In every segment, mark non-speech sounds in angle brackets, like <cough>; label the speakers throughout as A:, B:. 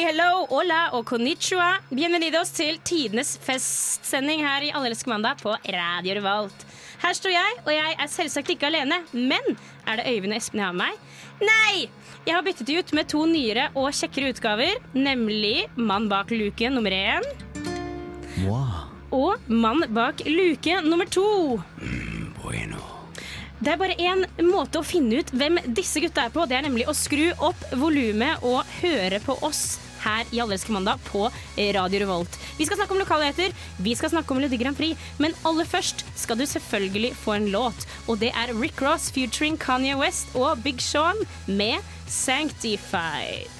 A: Hei, hello, hola og konnichiwa. Bienvenidos til tidenes festsending her i Allelske mandag på Radio Revolt. Her står jeg, og jeg er selvsagt ikke alene. Men er det Øyvind og Espen jeg har med meg? Nei! Jeg har byttet de ut med to nyere og kjekkere utgaver, nemlig Mann bak luke nummer én og Mann bak luke nummer to. Det er bare én måte å finne ut hvem disse gutta er på. Det er nemlig å skru opp volumet og høre på oss her i Allelske mandag på Radio Revolt. Vi skal snakke om lokalheter, vi skal snakke om Melodi Grand Prix, men aller først skal du selvfølgelig få en låt. Og det er Rick Ross featuring Kanye West og Big Sean med Sanctified.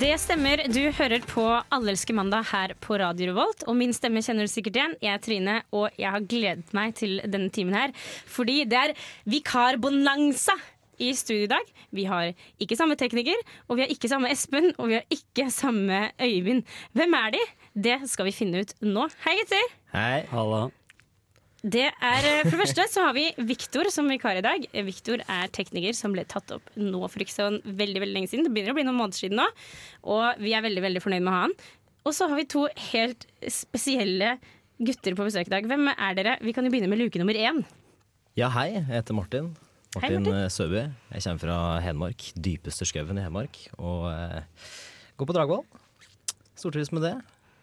A: det stemmer. Du hører på Allelske mandag her på Radio Revolt. Og min stemme kjenner du sikkert igjen. Jeg er Trine, og jeg har gledet meg til denne timen her. Fordi det er vikarbonanza i studio i dag. Vi har ikke samme tekniker, og vi har ikke samme Espen, og vi har ikke samme Øyvind. Hvem er de? Det skal vi finne ut nå. Hei, gutter.
B: Hei. Halla.
A: Det er, eh, for det første så har vi Viktor som vikar i dag. Viktor er tekniker som ble tatt opp nå for ikke så veldig veldig lenge siden. Det begynner å bli noen måneder siden nå, og vi er veldig veldig fornøyd med å ha han. Og så har vi to helt spesielle gutter på besøk i dag. Hvem er dere? Vi kan jo begynne med luke nummer én.
B: Ja, hei. Jeg heter Martin.
A: Hei,
B: Martin
A: Martin.
B: Søby. Jeg kommer fra Hedmark. Dypeste skauen i Hedmark. Og eh, går på Dragvoll. Stortrives med det.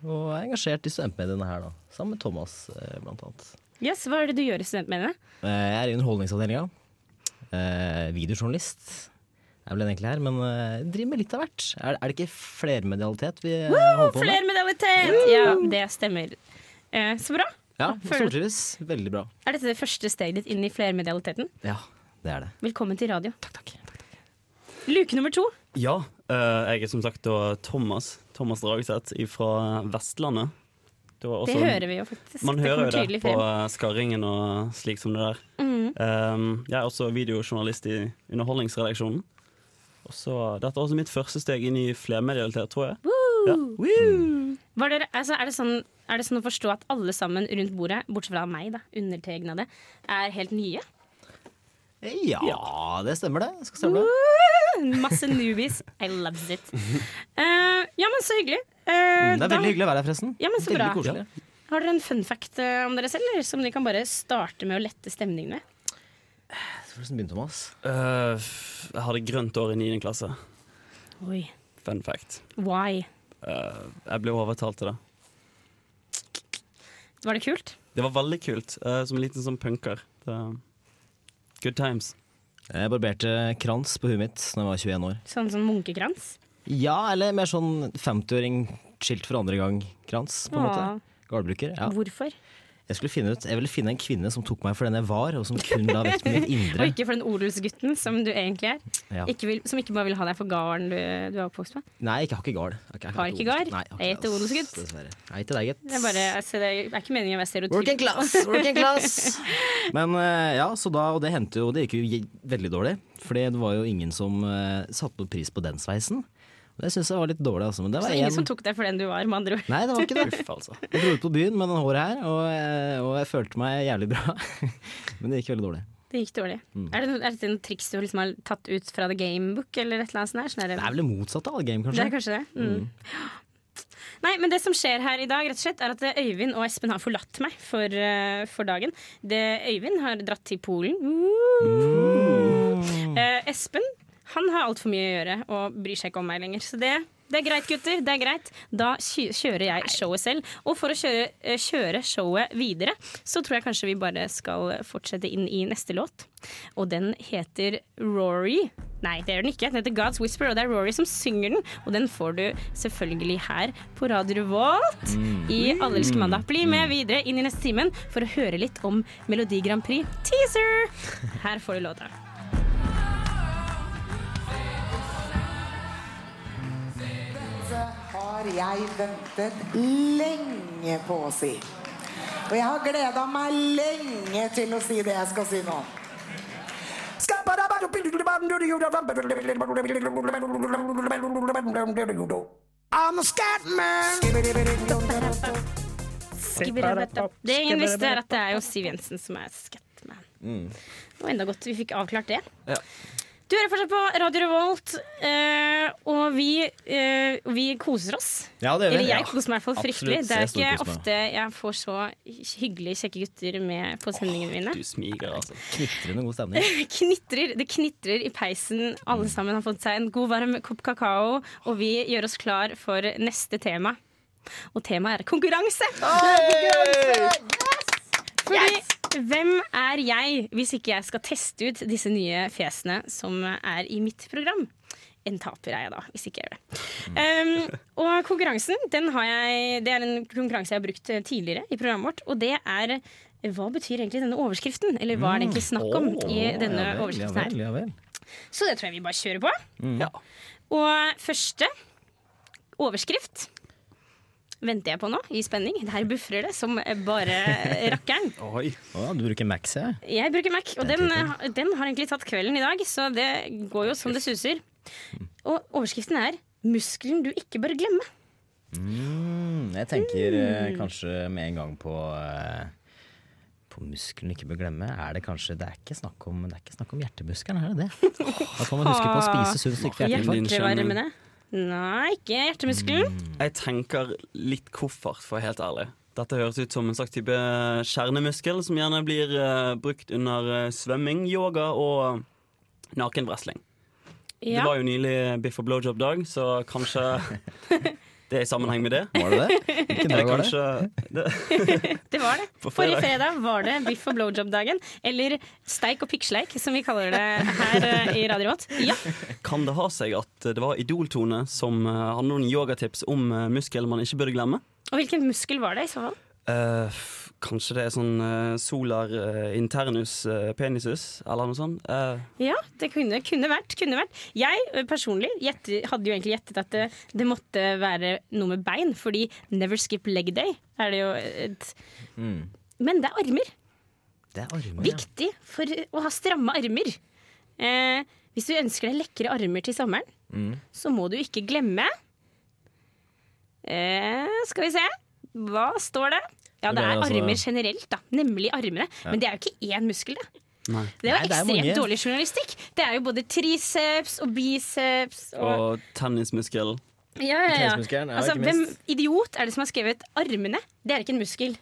B: Og er engasjert i studentmediene her, da. Sammen med Thomas, eh, blant annet.
A: Yes, Hva er det du gjør i studentmediene?
B: Eh, jeg er i Underholdningsavdelinga. Eh, videojournalist er vel egentlig her, men jeg driver med litt av hvert. Er, er det ikke flermedialitet vi Woo, holder på med?
A: Flermedialitet! Ja, det stemmer. Eh, så bra.
B: Ja, stortrives. Veldig bra.
A: Er dette det første steget ditt inn i flermedialiteten?
B: Ja, det er det.
A: Velkommen til radio.
B: Takk, takk.
A: Luke nummer to.
C: Ja, eh, jeg er som sagt da Thomas Thomas Dragseth fra Vestlandet. Det, også,
A: Det hører vi jo faktisk.
C: Man
A: det
C: hører jo det på
A: frem.
C: Skarringen og slik som det der.
A: Mm.
C: Um, jeg er også videojournalist i Underholdningsredaksjonen. Og så, Dette er også mitt første steg inn i flermedialitet, tror jeg. Ja. Woo!
A: Var dere, altså, er, det sånn, er det sånn å forstå at alle sammen rundt bordet, bortsett fra meg, da, undertegnede, er helt nye?
B: Ja, det stemmer det. Skal stemme Woo!
A: Masse newbies. I loves it. Uh, <laughs> ja, men så hyggelig. Eh,
B: Mm, Det er
A: da-
B: veldig hyggelig å være her, forresten.
A: Ja, men så
B: veldig
A: bra.
B: koselig.
A: Har dere en fun fact eh, om dere selv, eller som dere kan bare starte med å lette stemningen med?
B: Du begynne, Thomas.
C: Uh, jeg hadde grønt år i 9. klasse.
A: Oi.
C: Fun fact.
A: Why?
C: Uh, jeg ble overtalt til det.
A: Var det kult?
C: Det var veldig kult. Uh, som en liten sånn punker. Det, good times.
B: Jeg barberte krans på huet mitt da jeg var 21 år.
A: Sånn som munkekrans?
B: Ja, eller mer sånn 50-åring skilt for andre gang-krans, på en måte.
A: Åh,
B: Gårdbruker. Ja.
A: Hvorfor?
B: Jeg skulle finne ut, jeg ville finne en kvinne som tok meg for den jeg var, og som kun la vekt på mitt <laughs> indre.
A: Og ikke for den odelsgutten som du egentlig er.
B: Ja.
A: Ikke vil, som ikke bare vil ha deg for gården du, du er oppvokst med.
B: Nei, jeg har ikke gard. Jeg
A: Har ikke gard?
B: Jeg
A: heter odelsgutt.
B: Nei til deg, gitt.
A: Det er, bare, altså, det er ikke meningen å være stereotyp.
B: Working class, working class! <laughs> Men eh, ja, så da, og det hendte jo, det gikk jo veldig dårlig. Fordi det var jo ingen som uh, satte noe pris på den sveisen. Det syns jeg var litt dårlig, altså. Men det
A: Så
B: var
A: ingen
B: en...
A: som tok deg for den du var, med andre ord.
B: Nei, det var ikke det. <laughs>
C: Uff, altså.
B: Jeg dro ut på byen med den håret her, og, jeg- og jeg følte meg jævlig bra. <laughs> Men det gikk veldig dårlig.
A: Det gikk dårlig.
B: Mm.
A: Er, det, noen, er det en triks du liksom har tatt ut fra The Gamebook, eller et eller annet sånt? der? Sånn det,
B: er vel det motsatte av The game, kanskje.
A: det er kanskje det. Mm. Nei, men det som skjer her i dag, rett og slett, er at Øyvind og Espen har forlatt meg for, uh, for dagen. Det, Øyvind har dratt til Polen.
B: Mm.
A: Uh. Espen han har altfor mye å gjøre og bryr seg ikke om meg lenger. Så det det er greit, gutter. det er greit Da kjører jeg showet selv. Og for å kjøre, eh, kjøre showet videre, så tror jeg kanskje vi bare skal fortsette inn i neste låt. Og den heter Rory. Nei, det gjør den ikke. Den heter God's Whisper, og det er Rory som synger den. Og den får du selvfølgelig her på Radio Revolt i Allelske mandag. Bli med videre inn i neste timen for å høre litt om Melodi Grand Prix teaser. <laughs> Her får du låta.
D: Har jeg ventet lenge på å si. Og jeg har gleda meg lenge til å si det jeg skal si nå. I'm a scatman.
A: Det ingen visste, er at det er jo Siv Jensen som er Scatman. Det var enda godt vi fikk avklart det.
C: Ja.
A: Du hører fortsatt på Radio Revolt, eh, og vi, eh, vi koser oss.
B: Ja, det gjør vi.
A: Eller jeg
B: Ja,
A: koser meg i hvert fall fryktelig.
B: absolutt.
A: Det er ikke ofte jeg får så hyggelige, kjekke gutter med på sendingene mine.
C: Du smiger, altså. <laughs>
B: Knitrende god stemning. <laughs>
A: knitrer, det knitrer i peisen. Alle sammen har fått seg en god varm kopp kakao, og vi gjør oss klar for neste tema. Og temaet er konkurranse. Hey! konkurranse! Yes! Fordi hvem er jeg hvis ikke jeg skal teste ut disse nye fjesene som er i mitt program? En taper er jeg da, hvis ikke jeg gjør det. Um, og konkurransen, den har jeg, det er en konkurranse jeg har brukt eh, tidligere i programmet vårt. Og det er hva betyr egentlig denne overskriften? Eller hva er det egentlig snakk om i denne
B: ja vel,
A: overskriften
B: ja
A: her?
B: vel, ja vel.
A: Så det tror jeg vi bare kjører på.
C: Ja.
A: Og første overskrift venter jeg på nå, i spenning. Her bufrer det som bare rakkeren. <laughs>
C: Oi.
B: Oh, du bruker Mac, ser
A: Jeg Jeg bruker Mac, og den, den har egentlig tatt kvelden i dag, så det går jo som det suser. Og overskriften er 'Muskelen du ikke bør glemme'.
B: Mm, jeg tenker mm. kanskje med en gang på eh, på muskelen ikke bør glemme. Er det kanskje Det er ikke snakk om, det er ikke snakk om hjertemuskelen, er det det? <laughs> kan man huske på å spise sunt og ikke
A: Nei, ikke hjertemuskelen.
C: Jeg tenker litt koffert, for å være helt ærlig. Dette høres ut som en slags type kjernemuskel som gjerne blir uh, brukt under eh, svømming, yoga og nakenwrestling. Det var jo nylig biff og blowjob-dag, så kanskje <laughs> <laughs> det er i sammenheng med det.
B: Var det det? Hvilken dag var det?
C: kanskje det, <laughs>
A: Det var det. Forrige
C: fredag.
A: fredag var det biff og blowjob-dagen. Eller steik og pikksleik, som vi kaller det her eh, i Radio Rått. Ja.
C: Kan det ha seg at det var Idol-Tone som eh, hadde noen yogatips om eh, muskel man ikke burde glemme?
A: Og hvilken muskel var det i så fall?
C: Eh, f- kanskje det er sånn uh, solar uh, internus uh, penisus, eller noe sånt. Eh,
A: Ja, det kunne, kunne vært. Kunne vært. Jeg personlig gjette, hadde jo egentlig gjettet at det, det måtte være noe med bein, fordi never skip leg day er det jo et
B: Mm.
A: Men det er armer.
B: Det er armer, ja.
A: Viktig for å ha stramme armer. Eh, hvis du ønsker deg lekre armer til sommeren,
B: Mm.
A: så må du ikke glemme eh, Skal vi se. Hva står det? Ja,
B: Det er
A: er
B: altså-
A: armer generelt, da. Nemlig armene. Men det er jo ikke én muskel, det.
C: nei.
A: Det er
B: Nei, det er
A: ekstremt
B: mange.
A: dårlig journalistikk. Det er jo både triceps og biceps og
C: Og tennismuskel.
A: Ja, ja, ja.
B: Er
A: Altså, hvem idiot er det som har skrevet 'armene'? Det er ikke en muskel.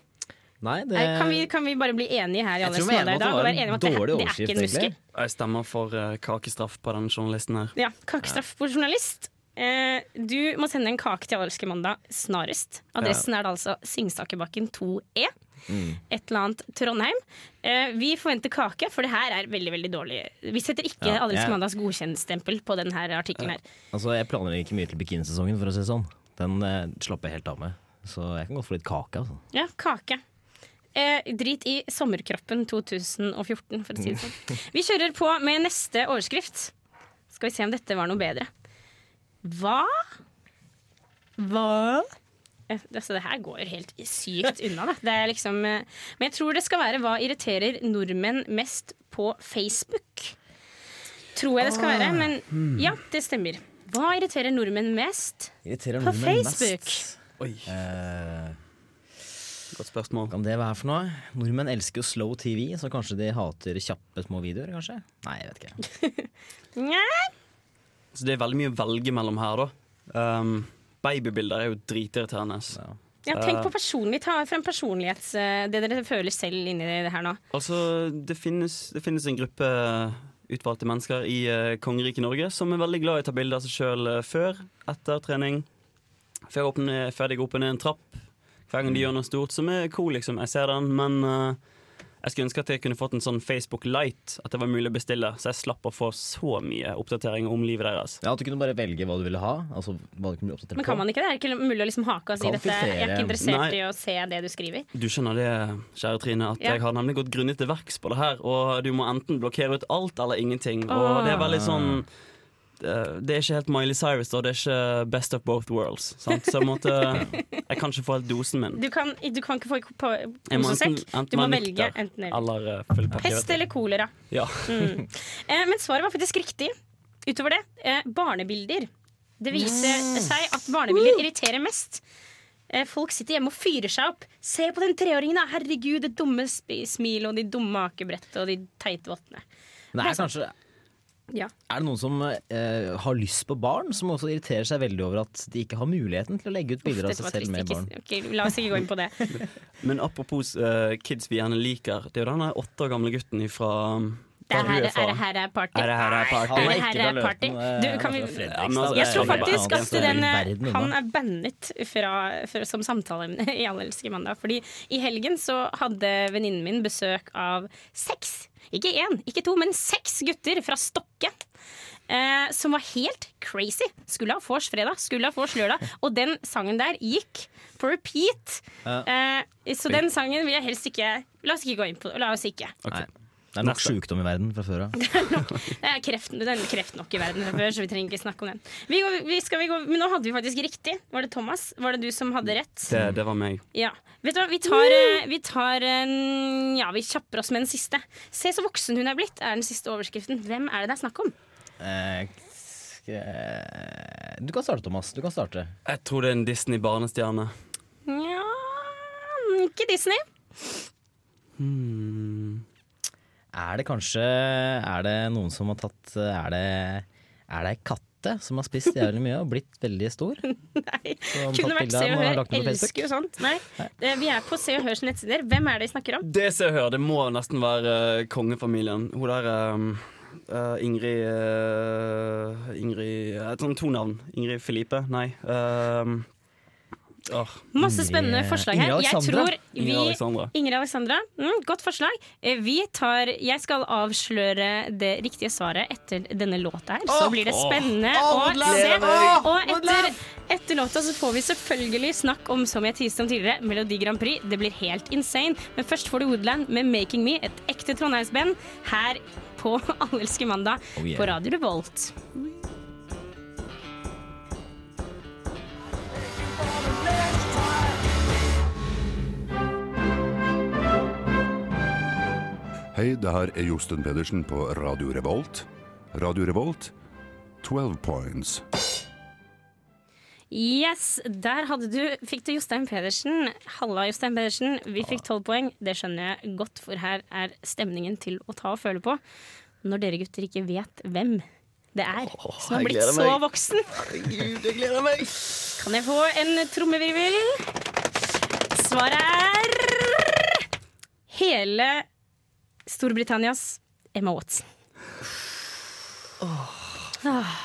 B: Nei, det
A: kan, vi, kan vi bare bli enige her i alle
B: er
A: er der i dag?
B: det
A: Og
B: var
A: være enige om at det,
B: dårlig
A: det er ikke en muskel?
B: egentlig.
C: Jeg stemmer for eh, kakestraff på den journalisten her.
A: Ja, Kakestraff på journalist. Eh, du må sende en kake til Allerske mandag snarest. Adressen er da altså Singsakerbakken 2E.
B: Mm.
A: Et eller annet Trondheim. Eh, vi forventer kake, for det her er veldig veldig dårlig. Vi setter ikke
B: Ja,
A: Allerske
B: jeg-
A: mandags godkjennstempel på denne artikkelen her.
B: Altså, Jeg planlegger ikke mye til bikinisesongen, for å si det sånn. Den eh, slapper jeg helt av med. Så jeg kan godt få litt kake. altså.
A: Ja, kake. Eh, drit i sommerkroppen 2014, for å si det sånn. <laughs> Vi kjører på med neste overskrift. Skal vi se om dette var noe bedre. Hva Hva altså, Det her går jo helt sykt unna, da. Det er liksom, eh, men jeg tror det skal være hva irriterer nordmenn mest på Facebook. Tror jeg det skal være, men ja, det stemmer. Hva irriterer nordmenn mest?
B: Irriterer
A: På
B: nordmenn
A: Facebook.
B: mest.
C: Oi,
B: Eh,
C: godt spørsmål.
B: kan det være for noe? Nordmenn elsker jo slow TV, så kanskje de hater kjappe små videoer, kanskje? Nei, jeg vet ikke. <laughs>
A: Nja,
C: Så det er veldig mye å velge mellom her, da. Um, babybilder er jo dritirriterende.
B: Ja.
A: Ja, tenk på personlig, Ta frem personlighets... eh, Det dere føler selv inni det her nå.
C: Altså, det finnes, det finnes en gruppe utvalgte mennesker i uh, kongeriket Norge som er veldig glad i å ta bilder av seg sjøl før, etter trening. Før, de går opp og ned en trapp. Hver gang de gjør noe stort som er cool, liksom. Jeg ser den, men eh, jeg skulle ønske at jeg kunne fått en sånn Facebook Light, at det var mulig å bestille, så jeg slapp å få så mye oppdatering om livet deres.
B: Ja, At du kunne bare velge hva du ville ha. Altså hva du kunne bli på.
A: Men kan man ikke det? Er det ikke mulig å liksom hake og si
B: Kan
A: dette? Jeg er ikke interessert
C: Nei.
A: i å se det du skriver.
C: Du skjønner det, kjære Trine, at
A: Ja.
C: jeg har nemlig gått grundig til verks på det her, og du må enten blokkere ut alt eller ingenting, og
A: Åh.
C: det er veldig sånn det det er ikke helt Miley Cyrus, og det er ikke best of both worlds. Sant? Så jeg, måtte, <laughs> jeg kan ikke få helt dosen min.
A: Du kan, du kan ikke få på
C: posesekk.
A: Du må velge enten eller.
C: Eller eh.
A: Pest eller kolera.
C: Ja.
A: Mm. <laughs> Eh, men svaret var faktisk riktig. Utover det, eh, barnebilder. Det viser seg at barnebilder irriterer mest. Folk sitter hjemme og fyrer seg opp. Se på den treåringen, da! Herregud, det dumme smilet og de dumme akebrettet og de teite vottene.
B: Men det er kanskje
A: Ja.
B: Er det noen som eh, har lyst på barn, som også irriterer seg veldig over at de ikke har muligheten til å legge ut bilder av seg selv med barn?
A: Okay, la oss ikke gå inn på det. <laughs>
C: Men apropos uh, kids vi gjerne liker, det er jo denne åtte år gamle gutten fra
A: Det er her, er det her er party.
C: Er det her er party?
A: Er
B: er
A: det her er party? Du,
B: eh,
A: kan vi-
C: altså.
A: Jeg tror faktisk at den, han er bannet fra, fra, som samtaleemne <laughs> i Allelske mandag. Fordi i helgen så hadde venninnen min besøk av seks, ikke én, ikke to, men seks gutter fra Stokke. Eh, som var helt crazy. Skulle ha vors fredag, skulle ha vors lørdag. <laughs> Og den sangen der gikk på repeat. Eh, så den sangen vil jeg helst ikke La oss ikke gå inn på. La oss ikke.
B: Nei. Det er nok
C: sykdom
B: sjukdom i verden fra før av. <laughs>
A: Det er kreft, det er kreft nok i verden fra før, så vi trenger ikke snakke om den. Vi går, vi skal vi går, men nå hadde vi faktisk riktig. Var det Thomas? Var det du som hadde rett?
C: Det, det var meg.
A: Ja. Vet du hva, vi tar, eh, vi tar Ja, vi kjapper oss med den siste. Se så voksen hun er blitt, er den siste overskriften. Hvem er det det er snakk om?
B: Eh, Du kan starte, Thomas. Du kan starte.
C: Jeg tror det er en Disney-barnestjerne.
A: Ja Ikke Disney.
C: Hmm.
B: Er det kanskje Er det noen som har tatt Er det Er det ei katte som har spist jævlig mye og blitt veldig stor? <laughs>
A: Nei. Kunne vært Se og
B: og
A: Hør. Elsker jo sånt. Nei. Nei. Vi er på Se og Hørs nettsider. Hvem er det vi snakker om?
C: Det ser og hør, det må nesten være uh, kongefamilien. Hun der um, uh, Ingrid uh, Ingrid Jeg to navn. Ingrid Felipe? Nei. Um,
A: Masse spennende forslag her. Jeg tror vi
C: Ingrid Alexandra.
A: Mm, godt forslag. Eh, Vi tar Jeg skal avsløre det riktige svaret etter denne låta her. Så blir det spennende å se. Og etter, etter låta så får vi selvfølgelig snakk om, som jeg tiste om tidligere, Melodi Grand Prix. Det blir helt insane. Men først får du Woodland med 'Making Me', et ekte trondheimsband, her på <laughs> Allelske mandag
B: Oh,
A: på Radio Revolt.
E: Hei, det her er Josten Pedersen på Radio Revolt. Radio Revolt, 12 points.
A: Yes, der hadde du, fikk du Jostein Pedersen. Halla, Jostein Pedersen. Vi fikk tolv poeng. Det skjønner jeg godt, for her er stemningen til å ta og føle på. Når dere gutter ikke vet hvem det er som har blitt så
C: meg.
A: voksen.
C: Herregud, jeg gleder meg!
A: Kan jeg få en trommevirvel? Svaret er hele Storbritannias Emma Watson. Ah.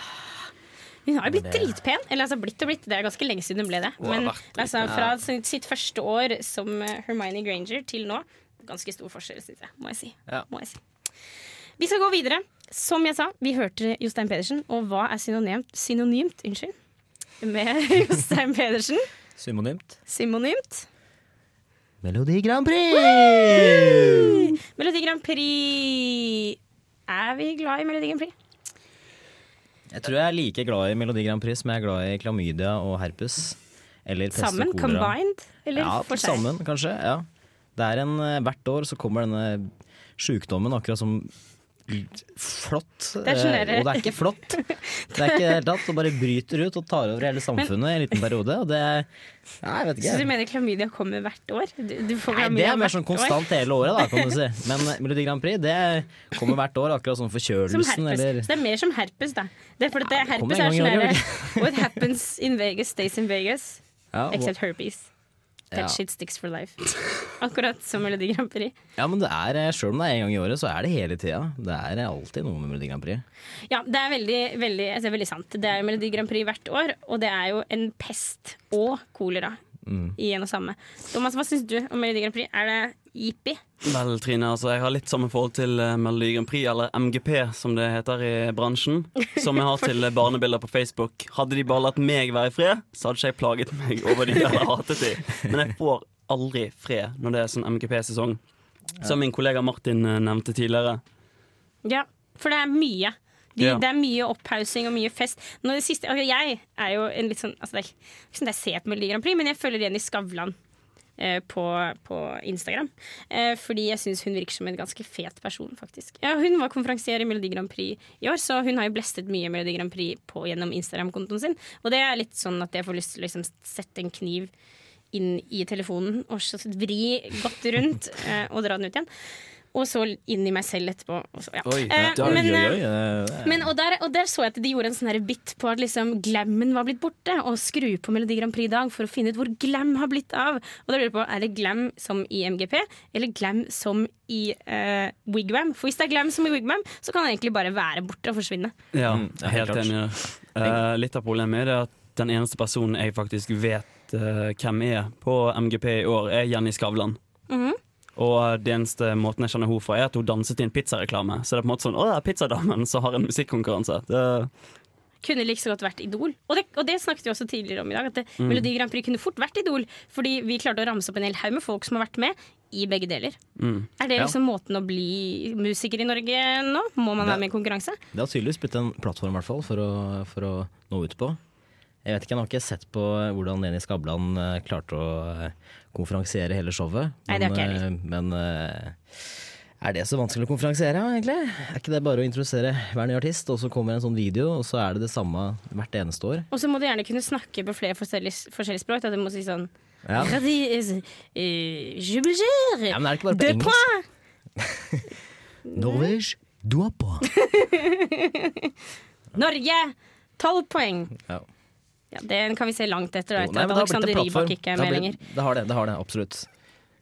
A: Hun har jo blitt dritpen. Eller altså blitt og blitt, det er ganske lenge siden hun ble det. Men altså, fra sitt- første år som eh, Hermione Granger til nå, ganske stor forskjell, syns jeg. Må jeg si.
B: Ja.
A: Må jeg si. Vi skal gå videre. Som jeg sa, vi hørte Jostein Pedersen. Og hva er synonymt, synonymt unnskyld, med <laughs> Jostein Pedersen?
B: Symonymt.
A: Synonymt.
B: Melodi Grand Prix!
A: Melodi Grand Prix. Er vi glad i Melodi Grand Prix?
B: Jeg tror jeg er like glad i Melodi Grand Prix som jeg er glad i klamydia og herpes. Eller pest
A: Sammen?
B: og kolera.
A: Combined? Eller
B: ja,
A: for seg?
B: sammen, kanskje. Ja. Det er en, eh, hvert år så kommer denne sjukdommen akkurat som flått.
A: Det er
B: eh, og det er ikke flott. <laughs> Det er ikke det hele tatt. Det bare bryter ut og tar over hele samfunnet i en liten periode. Og det jeg vet
A: Så du mener klamydia kommer hvert år? Du, du får
B: Nei, det er mer
A: sånn
B: sånn
A: år.
B: konstant hele året, da, kan du si. Men eh, Melodi Grand Prix det kommer hvert år, akkurat
A: sånn
B: forkjølelsen eller
A: Så det er mer som herpes, da. Det er fordi det, herpes er sånn derre What happens in Vegas stays in Vegas.
B: ja,
A: Except herpes. That shit sticks for life. <laughs> Akkurat som Melodi Grand Prix.
B: Ja, men det er, eh, selv om det er en gang i året, så er det hele tida. Det er alltid noe med Melodi Grand Prix.
A: Ja, det er veldig, veldig, altså, veldig sant. Det er Melodi Grand Prix hvert år, og det er jo en pest og kolera i en og samme. Thomas, hva syns du om Melodi Grand Prix? Er det jippi?
C: Vel, Trine, altså jeg har litt samme forhold til eh, Melodi Grand Prix, eller MGP som det heter i bransjen, som jeg har til eh, barnebilder på Facebook. Hadde de bare latt meg være i fred, så hadde ikke jeg plaget meg over de eller hatet de. Men jeg får aldri fred når det er sånn MGP-sesong. Som min kollega Martin eh, nevnte tidligere.
A: Ja, for det er mye. De,
C: Ja.
A: Det er mye opphaussing og mye fest. Nå, det siste, altså, jeg er jo en litt sånn altså, Det er ikke sånn at jeg ser på Melodi Grand Prix, men jeg følger igjen i Skavlan. eh, På, på Instagram. Eh, fordi jeg syns hun virker som en ganske fet person, faktisk. Ja, hun var konferansier i Melodi Grand Prix i år, så hun har jo blestet mye Melodi Grand Prix på, gjennom Instagram-kontoen sin. Og det er litt sånn at jeg får lyst til å liksom, sette en kniv inn i telefonen og så vri godt rundt eh, og dra den ut igjen. Og så inn i meg selv etterpå. Og så, ja.
C: Oi,
A: Eh, men, eh, og, der, og der så jeg at de gjorde en sånn bit på at liksom glammen var blitt borte. Og skru på Melodi Grand Prix i dag for å finne ut hvor glam har blitt av. Og da lurer jeg på, Er det glam som i MGP, eller glam som i eh, Wigwam? For hvis det er glam som i Wigwam, så kan det egentlig bare være borte og forsvinne.
C: Ja,
B: Mm,
C: jeg er helt enig Uh. Eh, litt av problemet er det at den eneste personen jeg faktisk vet uh, hvem er på MGP i år, er Jenny Skavlan.
A: Mhm.
C: Og det eneste måten jeg kjenner henne fra, er at hun danset i en pizzareklame. Så det er på en måte sånn, å, det er pizzadamen som har en musikkonkurranse. Det,
A: Kunne like så godt vært Idol. Og det, og det snakket vi også tidligere om i dag. At det, Melodi Grand Prix kunne fort vært Idol, fordi vi klarte å ramse opp en hel haug med folk som har vært med i begge deler.
C: mm.
A: Er det
B: Ja.
A: liksom måten å bli musiker i Norge nå? Må man være med i konkurranse?
B: Det har tydeligvis blitt en plattform i hvert fall, for, å, for å nå ut på. Jeg vet ikke, jeg har ikke sett på hvordan Leni Skavlan eh, klarte å eh, konferansiere hele showet.
A: Nei, det har ikke jeg
B: eh, men er det så vanskelig å konferansiere, egentlig? Er ikke det bare å introdusere hver ny artist, og så kommer en sånn video, og så er det det samme hvert eneste år?
A: Og så må du gjerne kunne snakke på flere forskjellige, forskjellige språk. Da du må si sånn
B: Ja.
A: «Radis, eh, je veux dire,
B: Ja, men er det ikke bare på engelsk? <laughs> Norvège, du er på.
A: Norge! Tolv poeng.
B: Ja.
A: Ja, det kan vi se langt etter,
B: Jo,
A: etter
B: nei,
A: at Alexander. Rybak ikke er med lenger.
B: Det har det, det har det, absolutt.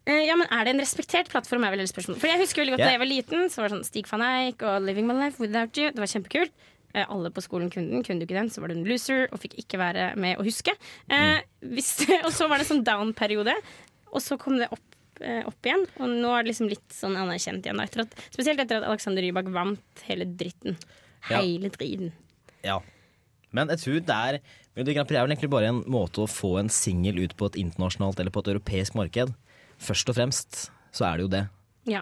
A: Eh, Ja, men Er det en respektert plattform? er vel et spørsmål For Jeg husker veldig godt
B: yeah.
A: Da jeg var liten, så var det sånn Stig van Eijk og 'Living My Life Without You'. Det var kjempekult. Eh, Alle på skolen kunne den. Kunne du ikke den, så var du en loser og fikk ikke være med å huske. Mm. hvis, <laughs> og så var det sånn down-periode, og så kom det opp, eh, opp igjen. Og nå er det liksom litt sånn anerkjent igjen. Etter at, spesielt etter at Alexander Rybak vant hele dritten.
B: Ja.
A: Hele driten.
B: Ja. Men jeg tror det er Melodi Grand Prix er vel egentlig bare en måte å få en singel ut på et internasjonalt eller på et europeisk marked. Først og fremst så er det jo det.
A: Ja.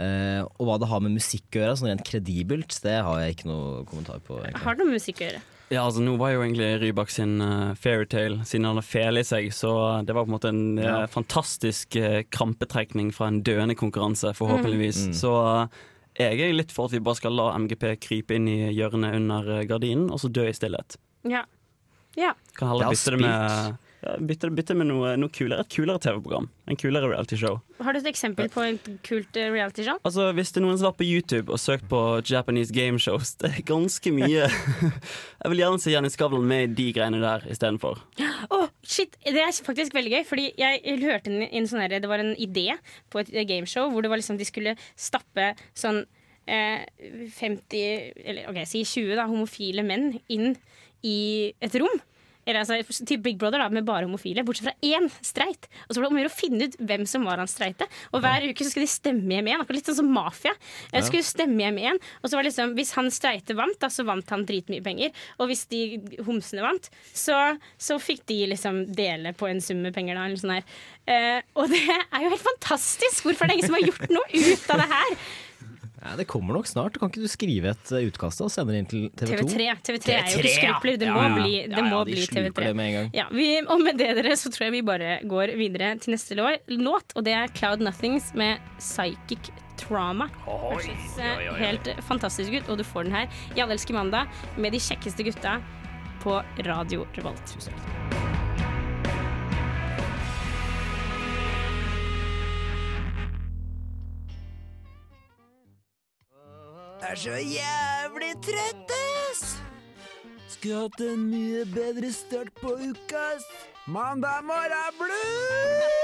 B: Eh, og hva det har med musikk å gjøre, sånn rent kredibelt, det har jeg ikke noe kommentar på. egentlig.
A: Har det noe musikk å gjøre?
C: Ja, altså Nå var jo egentlig Rybak sin uh, fairytale, siden han har fele i seg, så det var på en måte en
B: ja.
C: uh, fantastisk uh, krampetrekning fra en døende konkurranse, forhåpentligvis.
B: Mm.
C: Så uh, jeg er litt for at vi bare skal la MGP krype inn i hjørnet under eh, gardinen, og så dø i stillhet.
A: Ja. Ja.
C: Kan heller bytte det med, ja, bytte, bytte med noe, noe kulere, et kulere TV-program. En kulere reality-show.
A: Har du et eksempel på et kult realityshow? reality-show?
C: Altså, Hvis det er noen som har vært på YouTube og søkt på Japanese game shows, det er ganske mye <laughs> Jeg vil gjerne se Jenny Skavlan med de greiene der istedenfor.
A: Åh, shit, Det er faktisk veldig gøy. Fordi jeg hørte en, en sånn her, Det var en idé på et gameshow hvor det var liksom de skulle stappe sånn eh, 50 Eller ok, si 20 da, homofile menn inn i et rom. Eller altså, til Big Brother da, med bare homofile, bortsett fra én streit. Og så var det om å gjøre å finne ut hvem som var han streite. Og hver uke så skulle de stemme hjem. Akkurat litt sånn som mafia. Ja. skulle stemme hjem igjen Og så var det liksom, Hvis han streite vant, da, så vant han dritmye penger. Og hvis de homsene vant, så, så fikk de liksom dele på en sum med penger. da eller sånn her. Eh, Og det er jo helt fantastisk! Hvorfor er det ingen som har gjort noe ut av det her?
B: Ja, det kommer nok snart. Kan ikke du skrive et eh, utkast og sende det inn til TV 2?
A: TV3. TV3 er jo ikke skrupler. Det må
B: Ja, ja.
A: bli, det må
B: de
A: bli TV3.
B: det med en gang.
A: Ja, vi, og med det dere, så tror jeg vi bare går videre til neste låt, og det er Cloud Nothings med Psychic Trauma. Høres oi. helt fantastisk ut, og du får den her i Alle elsker mandag med de kjekkeste gutta på Radio Revolt.
F: er så jævlig trøtt, ass! Skulle hatt en mye bedre start på uka, ass. Mandag morgen blues!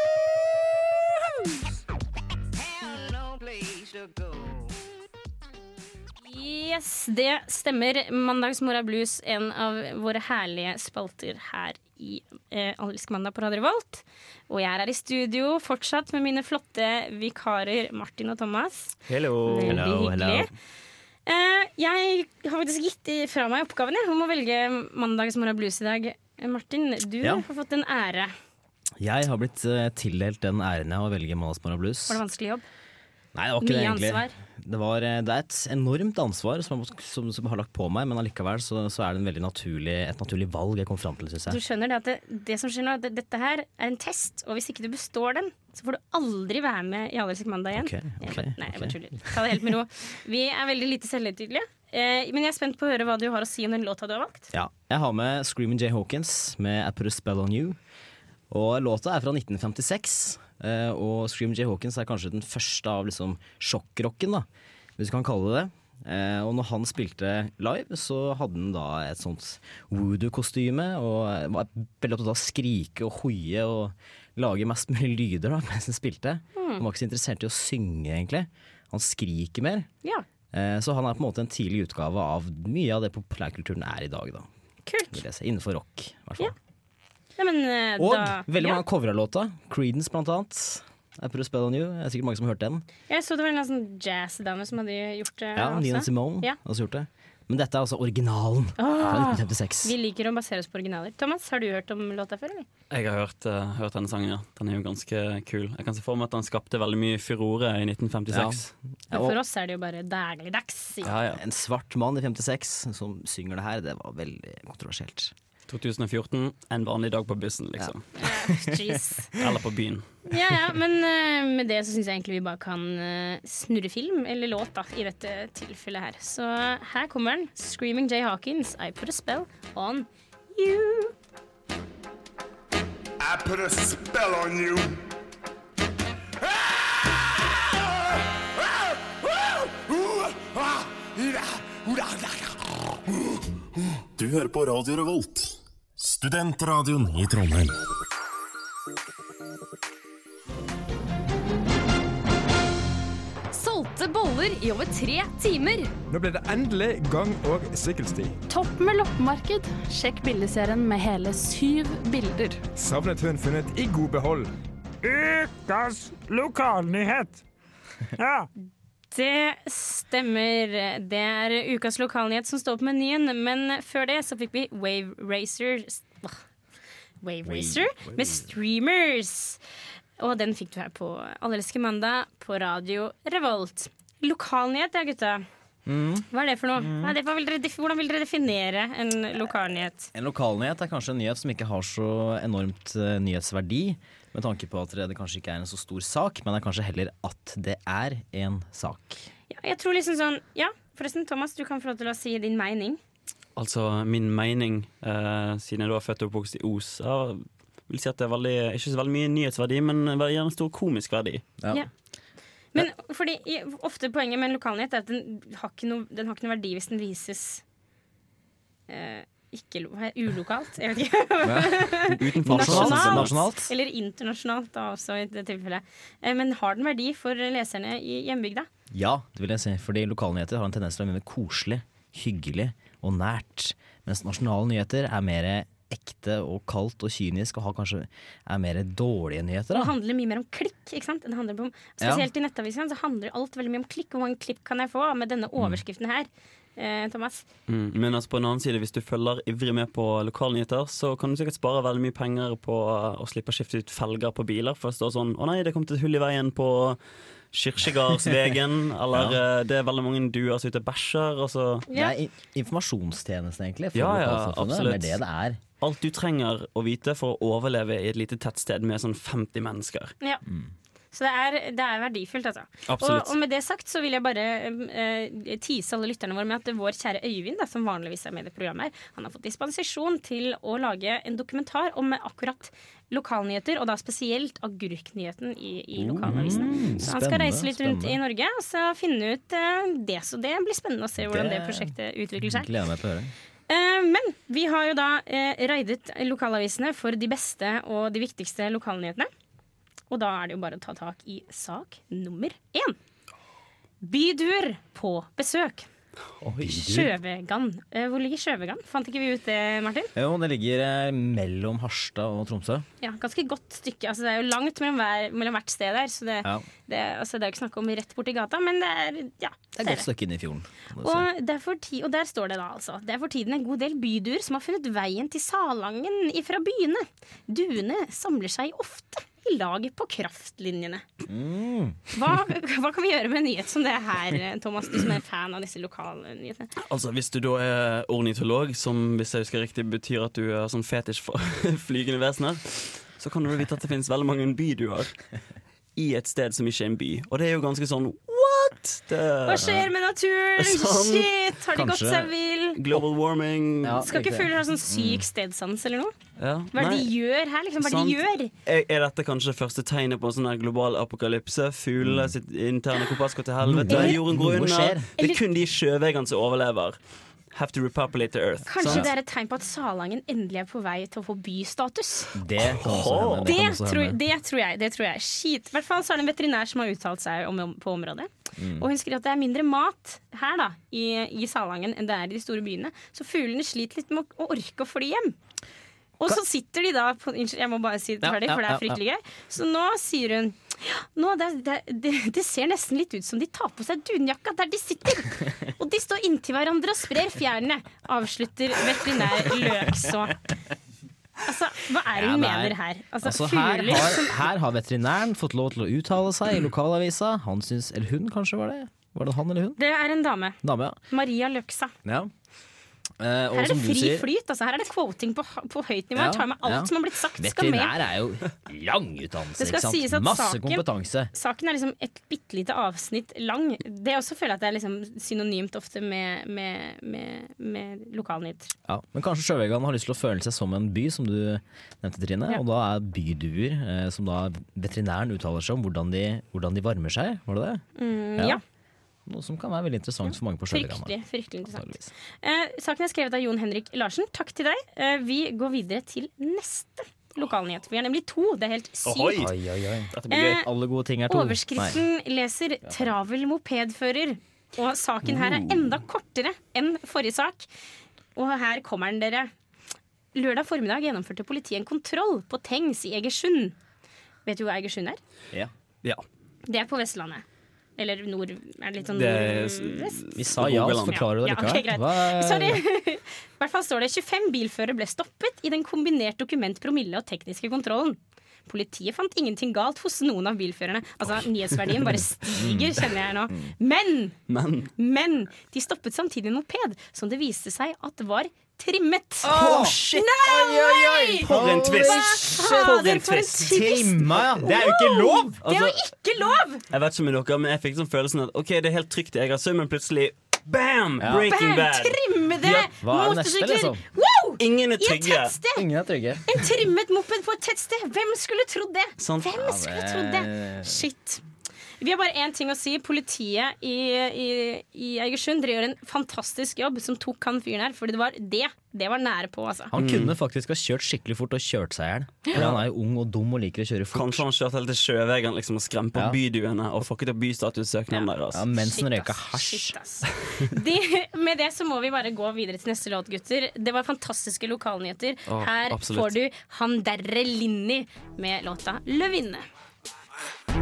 A: Yes, det stemmer. Mandagsmorgen blues, en av våre herlige spalter her i eh, Mandag på Radio Volt. Og jeg er her i studio fortsatt med mine flotte vikarer Martin og Thomas.
C: Hello.
A: Veldig
B: hello,
A: hyggelig. Hello jeg har faktisk gitt fra meg oppgaven jeg, om å velge Mandagsmorgen blues i dag. Eh, Martin, du
B: Ja.
A: har fått en ære.
B: Jeg har blitt eh, tildelt den æren av å velge Mandagsmorgen blues.
A: Var det vanskelig jobb?
B: Nei, det var ikke
A: Mye
B: det egentlig.
A: ansvar?
B: Det, var, eh, det er et enormt ansvar som, som, som har lagt på meg, men allikevel så, så er det naturlig, et naturlig valg jeg kom fram til, syns
A: Du skjønner det at det, det som skjer nå, det, dette her er en test, og hvis ikke du består den, så får du aldri være med i Allelsk mandag igjen.
B: Okay,
A: okay,
B: ok,
A: Nei, jeg bare tuller. Ta det helt med ro. Vi er veldig lite selvhøytidelige, eh, men jeg er spent på å høre hva du har å si om den låta du har valgt.
B: Ja, jeg har med Screaming Jay Hawkins med I Put a Spell On You. Og låta er fra 1956, eh, og Scream J. Hawkins er kanskje den første av liksom sjokkrocken, da, hvis du kan kalle det det. Eh, og når han spilte live, så hadde han da et sånt woodoo-kostyme og var veldig opptatt av å skrike og hoie og lage mest mulig lyder da, <laughs> mens han spilte. Han var ikke så interessert i å synge, egentlig. Han skriker mer.
A: Ja,
B: Eh, så han er på en måte en tidlig utgave av mye av det populærkulturen er i dag, da.
A: kult.
B: Innenfor rock, i hvert fall.
A: Ja, men, uh,
B: Og
A: da,
B: veldig
A: ja.
B: mange covra låta. Creedence blant annet. I Put a Spell On You. Det er sikkert mange som har hørt den.
A: Jeg så det var en sånn jazzdame som hadde gjort det.
B: Ja, Nina
A: også.
B: Simone
A: Ja.
B: har også gjort det. Men dette er altså originalen fra 1956.
A: vi liker å basere oss på originaler. Thomas, har du hørt om låta før, eller?
C: Jeg har hørt, uh, hørt denne sangen, ja. Den er jo ganske kul. Jeg kan se for meg at den skapte veldig mye furore i 1956.
B: Ja,
A: For
B: og
A: oss er det jo bare dagligdags.
C: Ja, ja.
B: en svart mann i 56 som synger det her, det var veldig kontroversielt.
C: 2014, en vanlig dag på bussen, liksom.
A: Ja. <laughs>
C: Eller på byen.
A: Ja, ja, men uh, med det så syns jeg egentlig vi bare kan uh, snurre film, eller låt, da, i dette tilfellet her. Så her kommer den. 'Screaming Jay Hawkins', 'I Put a Spell On You'.
G: I put a spell on you.
H: Du hører på Radio Revolt, studentradioen i Trondheim.
I: Solgte boller i over tre timer.
J: Nå ble det endelig gang- og sykkelsti.
I: Topp med loppemarked. Sjekk bildeserien med hele syv bilder.
J: Savnet hun funnet i god behold. Ukas lokalnyhet! Ja.
A: Det stemmer. Det er ukas lokalnyhet som står på menyen, men før det så fikk vi Wave Racer Wave Racer med Streamers. Og den fikk du her på Allelske mandag på Radio Revolt. Lokalnyhet, ja, gutta. Hva er det for noe? Hva er det, vil dere, hvordan vil dere definere en lokalnyhet?
B: En lokalnyhet er kanskje en nyhet som ikke har så enormt eh, nyhetsverdi, med tanke på at det kanskje ikke er en så stor sak, men det er kanskje heller at det er en sak.
A: Ja, jeg tror liksom sånn Ja, forresten, Thomas, du kan få lov til å si din mening.
C: Altså, min mening, eh, siden jeg da er født og oppvokst i Os, jeg vil si at det er veldig, ikke så veldig mye nyhetsverdi, men gjerne stor komisk verdi.
A: Ja. Men fordi ofte poenget med en lokalnyhet er at den har ikke noe, den har ikke noe verdi hvis den vises eh, ikke lo, ulokalt. Jeg vet ikke.
C: Utenfor
A: Nasjonalt.
B: Nasjonalt.
A: Eller internasjonalt, da også i det tilfellet. Eh, men har den verdi for leserne i hjembygda?
B: Ja, det vil jeg si, fordi lokalnyheter har en tendens til å være mer koselig, hyggelig og nært, mens nasjonale nyheter er mer ekte og kaldt og kynisk og har kanskje er mer dårlige nyheter.
A: Det handler mye mer om klikk. ikke sant? Om, spesielt i nettavisene så handler alt veldig mye om klikk. Hvor mange klipp kan jeg få med denne overskriften her? Eh, Thomas?
C: Mm, men altså på en annen side, hvis du følger ivrig med på lokalnyheter, så kan du sikkert spare veldig mye penger på uh, å slippe å skifte ut felger på biler. For det står sånn 'Å nei, det kom til et hull i veien på Kirkegardsvegen', <laughs> eller ja. 'Det er veldig mange duer som er ute og bæsjer', og så
B: Det er informasjonstjenesten, egentlig. For
C: Ja, ja, absolutt.
B: Det er det det er.
C: Alt du trenger å vite for å overleve i et lite tettsted med sånn 50 mennesker.
A: Ja. Så det er, det er verdifullt, altså. Og, og med det sagt så vil jeg bare eh, tease alle lytterne våre med at vår kjære Øyvind, da, som vanligvis er med i programmet, her, han har fått dispensasjon til å lage en dokumentar om akkurat lokalnyheter, og da spesielt agurknyheten i, i lokalavisene. Så han skal reise litt rundt i. Norge og så finne ut uh, det. Så det blir spennende å se hvordan det,
B: Det-
A: prosjektet utvikler seg.
B: Gleder meg til å høre.
A: Eh, men vi har jo da eh, raidet lokalavisene for de beste og de viktigste lokalnyhetene. Og da er det jo bare å ta tak i sak nummer én. Byduer på besøk. Sjøvegan. Eh, Hvor ligger Sjøvegan? Fant ikke vi ut det, Martin?
B: Jo, det ligger eh, mellom Harstad og Tromsø.
A: Ja, Ganske godt stykke. Altså, det er jo langt mellom, hver, mellom hvert sted der. Så det,
B: Ja.
A: det, altså, det er jo ikke snakk om rett borti gata, men det er ja.
B: Det er et godt stykke inn i fjorden.
A: Og, og der står det da altså Det er for tiden en god del byduer som har funnet veien til Salangen ifra byene. Duene samler seg ofte i lag på kraftlinjene.
B: Mm.
A: Hva, hva kan vi gjøre med en nyhet som det her, Thomas, du som er fan av disse lokale nyhetene?
C: Altså Hvis du da er ornitolog, som hvis jeg husker riktig betyr at du er sånn fetisj for <laughs> flygende vesener, så kan du vite at det finnes veldig mange byduer i et sted som ikke er en by. Og det er jo ganske sånn what?! Det,
A: Hva skjer med naturen? <laughs>
C: Sånn.
A: Shit, har de gått seg vill?
C: Global warming.
A: Skal ikke fugler ha sånn syk stedsans eller noe?
C: Ja.
A: Hva er det de gjør her? Liksom? Hva er det de gjør?
C: Er, er dette kanskje første tegnet på en sånn global apokalypse? Fuglene sitt interne kompass går til helvete, jorden går
B: under.
C: Det er kun de sjøvegene som overlever. Have to repopulate the earth.
A: Kanskje
C: sånn?
A: det er et tegn på at Salangen endelig er på vei til å få bystatus?
B: Det hende.
A: Det, tror, det tror jeg. Det tror jeg. Skit. I hvert fall så er det en veterinær som har uttalt seg om, om, på området.
B: Mm.
A: Og hun skriver at det er mindre mat her da, i, i Salangen enn det er i de store byene. Så fuglene sliter litt med å, å orke å fly hjem. Og så sitter de da på, jeg må bare si det ferdig,
B: ja,
A: for det er fryktelig gøy. Så nå sier hun nå, det, det, det, det ser nesten litt ut som de tar på seg dunjakka der de sitter. <laughs> Og de står inntil hverandre og sprer fjærene, avslutter veterinær Løkså. Altså, hva er det hun
B: er-
A: mener her? Altså,
B: Altså, her, har, her har veterinæren fått lov til å uttale seg i lokalavisa. Han syns, eller hun kanskje var det? Var det han eller hun?
A: Det er en dame.
B: Dame, ja.
A: Maria Løksa.
B: ja. Eh,
A: Her er det fri
B: sier,
A: flyt. Altså. Her er det quoting på, på høyt nivå.
B: Ja,
A: Jeg tar med alt
B: ja.
A: som har blitt sagt.
B: Veterinær er jo lang utdannelse, ikke sant? Masse
A: saken-
B: kompetanse.
A: Saken er liksom et bitte lite avsnitt lang. Det jeg også føler at det er liksom synonymt ofte med, med, med, med lokalnytt.
B: Ja, men kanskje sjøvegan har lyst til å føle seg som en by, som du nevnte, Trine.
A: Ja.
B: Og da er byduer, eh, som da veterinæren uttaler seg om hvordan de, hvordan de varmer seg. Var det det?
A: Mm, ja.
B: Noe som kan være veldig interessant for mange på sjøveggene.
A: Fryktelig, fryktelig interessant. Eh, saken er skrevet av Jon Henrik Larsen. Takk til deg. Eh, vi går videre til neste lokalnyhet. Vi har nemlig to. Det er helt sykt.
B: Oi, oi, oi.
A: Dette blir gøy. Eh,
B: Alle gode ting er to.
A: Overskriften leser 'travel mopedfører'. Og saken her er enda kortere enn forrige sak. Og her kommer den, dere. Lørdag formiddag gjennomførte politiet en kontroll på Tengs i Egersund. Vet du hvor Egersund er?
B: Ja.
C: Ja.
A: Det er på Vestlandet. Eller nord... Er det litt sånn nordvest?
B: Vi sa ja, så forklarer du det
A: Ja,
B: likevel.
A: ok, greit.
B: Hva-
A: Sorry. <laughs> I hvert fall står det 25 bilførere ble stoppet i den kombinert dokument, promille og tekniske kontrollen. Politiet fant ingenting galt hos noen av bilførerne. Altså, Nyhetsverdien bare <laughs> stiger, kjenner jeg nå. Men,
C: Men
A: men de stoppet samtidig en moped som det viste seg at var trimmet.
B: Oh, shit.
A: No
B: Oi, oi, oi.
C: For en twist.
A: Hva
C: For en
A: for en
C: twist.
B: Trimma, ja! Det er jo ikke lov!
A: Det er jo
C: Altså-
A: ikke lov!
C: Jeg vet ikke med dere, men jeg fikk sånn følelsen at Ok, det er helt trygt i Egersund, men plutselig Bam!
B: Ja.
C: Breaking
A: Bam!
C: Bad. Ja,
B: er det neste,
A: motorsykler.
B: liksom?
A: Wow!
C: Ingen er trygge.
B: Ingen er trygge.
A: En trimmet moped på et tettsted! Hvem skulle trodd det?
C: Sant.
A: Hvem skulle trodd det? Shit. Vi har bare én ting å si. Politiet i, i, i Egersund gjør en fantastisk jobb som tok han fyren her. fordi det var det. Det var nære på, altså.
B: Han kunne faktisk ha kjørt skikkelig fort og kjørt seg i hjel. Fordi han er jo ung og dum og liker å kjøre fort.
C: Kanskje han kjørte helt til sjøveien liksom, og skremte
B: Ja.
C: opp byduene og fucket opp bystatussøknaden deres.
B: Ja, mens han røyka hasj.
A: De, med det så må vi bare gå videre til neste låt, gutter. Det var fantastiske lokalnyheter.
C: Oh,
A: Her
C: absolutt.
A: får du Han derre Linni med låta 'Løvinne'.
K: Hej,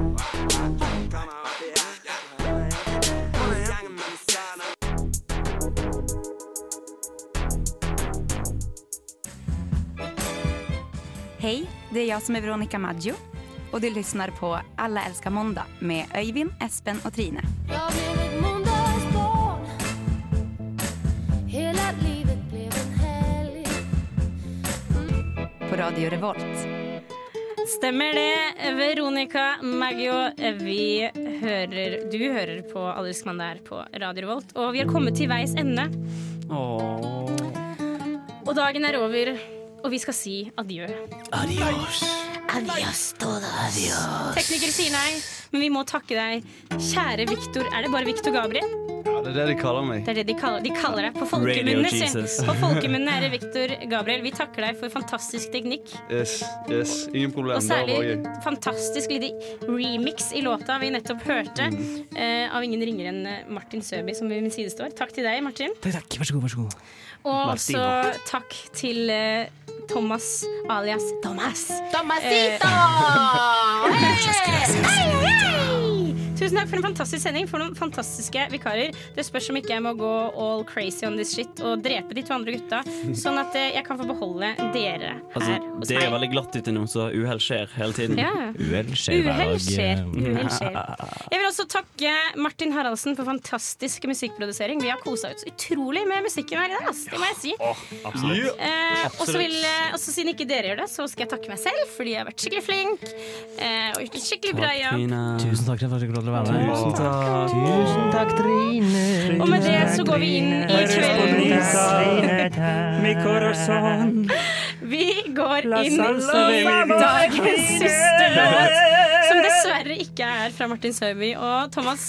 K: det är jag som är Veronica Maggio och du lyssnar på Alla älskar måndag med Öyvind, Espen och Trine.
L: Jag blev ett måndagsbarn Hela livet blev en helg
K: På Radio Revolt.
A: Stemmer det, Veronica Maggio. Vi hører, du hører på Allelsk Mann der på Radio Revolt. Og vi har kommet til veis ende.
C: Åh.
A: Og dagen er over, og vi skal si adjø.
F: Adios.
A: Adios, Tekniker sier nei, men vi må takke deg. Kjære Viktor. Er det bare Viktor Gabriel?
M: Det er det de kaller meg.
A: Det er det de kaller, de kaller deg på folkemunne. På <laughs> folkemunne er det Victor Gabriel. Vi takker deg for fantastisk teknikk.
M: Yes, yes, ingen problem.
A: Og særlig fantastisk lydig remix i låta vi nettopp hørte,
M: Mm.
A: uh, av ingen ringere enn eh, Martin Søby, som ved min side står. Takk til deg, Martin.
N: Takk, takk. Vær så god, vær så god.
A: Og også takk til uh, Thomas alias Thomas.
L: Tomasito! <laughs>
A: Hey! hei! Tusen takk for en fantastisk sending, for noen fantastiske vikarer. Det spørs om ikke jeg må gå all crazy on this shit og drepe de to andre gutta, sånn at eh, jeg kan få beholde dere
C: Altså,
A: hos meg.
C: det er veldig glatt ute nå, så uhell skjer hele tiden.
A: Ja.
B: Uhell skjer hver
A: Uhell
B: dag.
A: skjer. Uhell skjer. Jeg vil også takke Martin Haraldsen for fantastisk musikkprodusering. Vi har kosa oss utrolig med musikken her i dag, ass. det må jeg si.
N: absolutt.
A: Eh, og så vil, eh, siden ikke dere gjør det, så skal jeg takke meg selv, fordi jeg har vært skikkelig flink. Eh, og gjort en skikkelig bra jobb.
B: Tusen takk for at du til å være med.
C: Tusen takk.
B: Tusen takk, Trine.
A: Og med det så går vi inn i
J: kvelden.
A: Vi går inn i dagens siste låt, som dessverre ikke er fra Martin Søby og Thomas,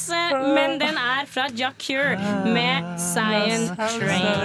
A: men den er fra Jack Cure med Cyan Train.